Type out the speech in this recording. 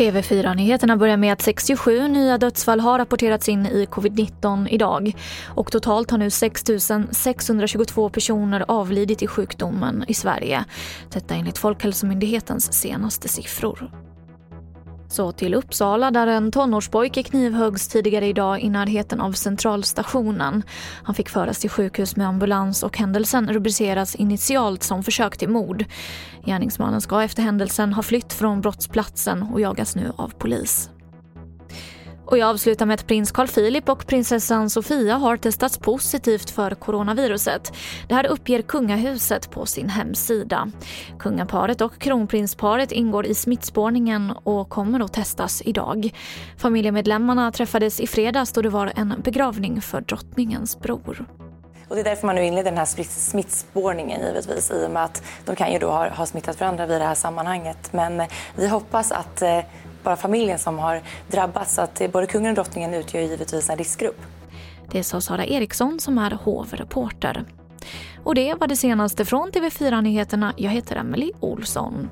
TV4-nyheterna börjar med att 67 nya dödsfall har rapporterats in i covid-19 idag. Och totalt har nu 6 622 personer avlidit i sjukdomen i Sverige. Detta enligt Folkhälsomyndighetens senaste siffror. Så till Uppsala där en tonårspojke knivhöggs tidigare idag i närheten av centralstationen. Han fick föras till sjukhus med ambulans och händelsen rubriceras initialt som försök till mord. Gärningsmannen ska efter händelsen ha flytt från brottsplatsen och jagas nu av polis. Och jag avslutar med att prins Carl Philip och prinsessan Sofia har testats positivt för coronaviruset. Det här uppger kungahuset på sin hemsida. Kungaparet och kronprinsparet ingår i smittspårningen och kommer att testas idag. Familjemedlemmarna träffades i fredags då det var en begravning för drottningens bror. Och det är därför man nu inleder den här smittspårningen givetvis i och med att de kan ju då ha, ha smittat varandra vid det här sammanhanget. Men eh, vi hoppas att eh, bara familjen som har drabbats. Så att både kungen och drottningen utgör givetvis en riskgrupp. Det sa Sara Eriksson som är hovreporter. Och det var det senaste från TV4 Nyheterna. Jag heter Emily Olsson.